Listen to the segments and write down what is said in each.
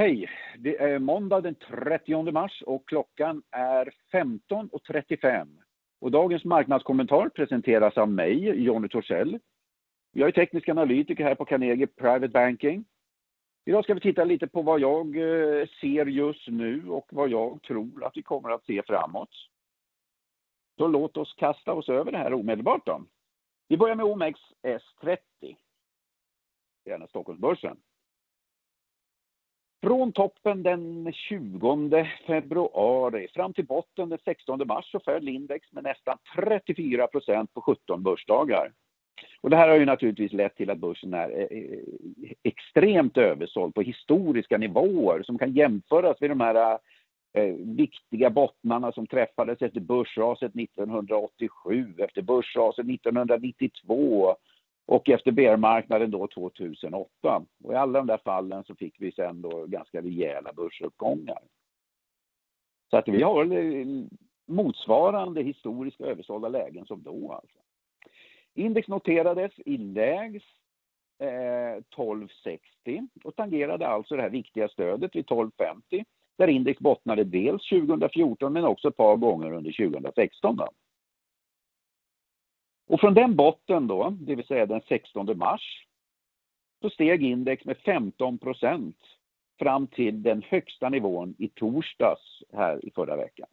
Hej! Det är måndag den 30 mars och klockan är 15.35. Och dagens marknadskommentar presenteras av mig, Jonny Torssell. Jag är teknisk analytiker här på Carnegie Private Banking. Idag ska vi titta lite på vad jag eh, ser just nu och vad jag tror att vi kommer att se framåt. Så låt oss kasta oss över det här omedelbart då. Vi börjar med OMXS30. Gärna Stockholmsbörsen. Från toppen den 20 februari fram till botten den 16 mars så föll index med nästan 34% på 17 börsdagar. Det här har ju naturligtvis lett till att börsen är eh, eh, extremt översåld på historiska nivåer som kan jämföras med de här eh, viktiga bottnarna som träffades efter börsraset 1987, efter börsraset 1992 och efter bearmarknaden då 2008. I alla de där fallen så fick vi sen då ganska rejäla börsuppgångar. Så Vi har motsvarande historiska översålda lägen som då alltså. Index noterades i lägst eh, 1260 och tangerade alltså det här viktiga stödet vid 1250, där index bottnade dels 2014 men också ett par gånger under 2016 då. Och Från den botten då, det vill säga den 16 mars, så steg index med 15% fram till den högsta nivån i torsdags här i förra veckan.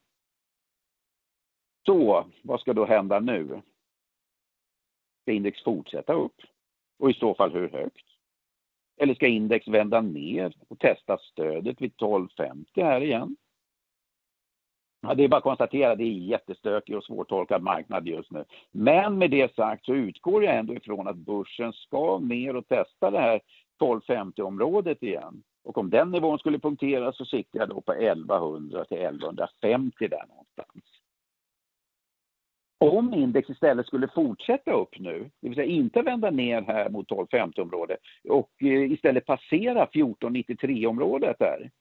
Så, Vad ska då hända nu? Ska index fortsätta upp? Och I så fall hur högt? Eller ska index vända ner och testa stödet vid 1250 här igen? Det är bara att konstatera, det är en jättestökig och svårtolkad marknad just nu. Men Med det sagt så utgår jag ändå ifrån att börsen ska ner och testa det här 1250-området igen. Om den nivån skulle punkteras så siktar jag då på 1100 till 1150 där någonstans. Om index istället skulle fortsätta upp nu, det vill säga inte vända ner här mot 1250-området och eh, istället passera 1493-området där,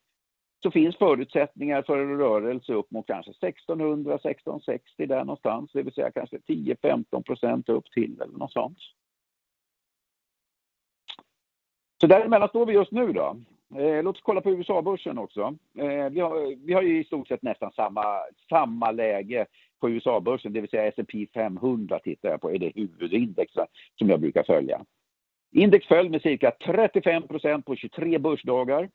så finns förutsättningar för en rörelse upp mot kanske 1600, 1660 där någonstans. Det vill säga kanske 10-15% upp till eller något sånt. Däremellan står vi just nu då. Eh, låt oss kolla på USA-börsen också. Eh, vi har ju i stort sett nästan samma läge på USA-börsen, det vill säga S&P 500 tittar jag på, är det huvudindex som jag brukar följa. Index föll med cirka 35% på 23 börsdagar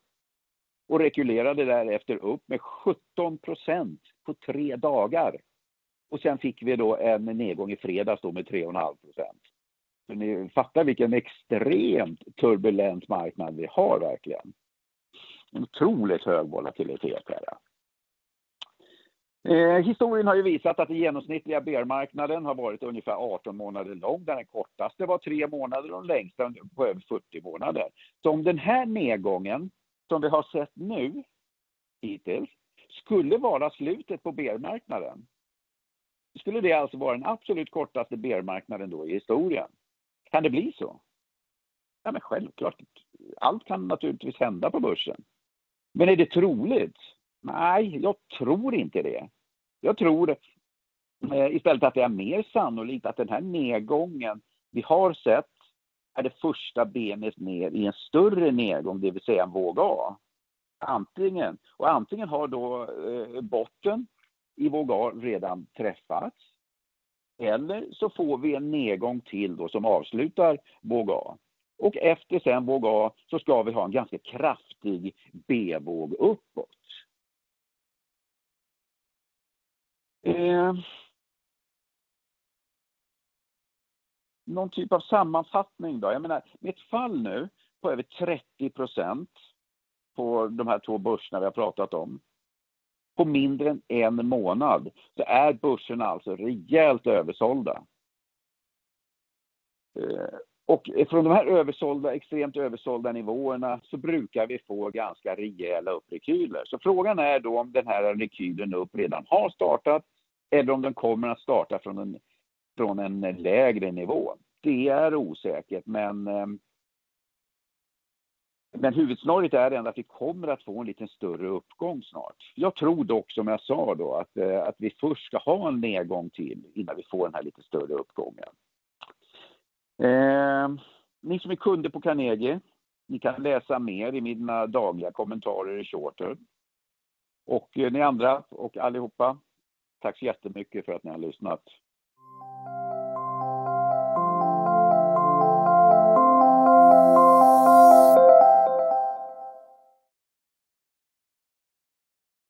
och rekylerade därefter upp med 17% på tre dagar. Sen fick vi då en nedgång i fredags då med 3.5%. Ni fattar vilken extremt turbulent marknad vi har verkligen. En otroligt hög volatilitet här. Eh, historien har ju visat att den genomsnittliga bearmarknaden har varit ungefär 18 månader lång, där den kortaste var 3 månader och den längsta på över 40 månader. Så Om den här nedgången som vi har sett nu hittills skulle vara slutet på bearmarknaden, skulle det alltså vara den absolut kortaste bearmarknaden då i historien. Kan det bli så? Ja, men självklart. Allt kan naturligtvis hända på börsen. Men Är det troligt? Nej, jag tror inte det. Jag tror eh, istället att det är mer sannolikt att den här nedgången vi har sett är det första benet ner i en större nedgång, det vill säga en våg A. Antingen har då eh, botten i våg A redan träffats eller så får vi en nedgång till då som avslutar våg A. Efter sen våg A så ska vi ha en ganska kraftig B-våg uppåt. Eh, Någon typ av sammanfattning då. Jag menar, med ett fall nu på över 30% på de här två börserna vi har pratat om, på mindre än en månad, så är börserna alltså rejält översålda. Eh, och Från de här översålda, extremt översålda nivåerna så brukar vi få ganska rejäla upprekyler. Så Frågan är då om den här rekylen upp redan har startat eller om den kommer att starta från en från en lägre nivå. Det är osäkert, men eh, Men huvudsnarigt är ändå att vi kommer att få en lite större uppgång snart. Jag tror dock, som jag sa då, eh, att vi först ska ha en nedgång till innan vi får den här lite större uppgången. Eh, ni som är kunder på Carnegie, Ni kan läsa mer i mina dagliga kommentarer i Shorter. Och ni andra och allihopa, tack så jättemycket för att ni har lyssnat.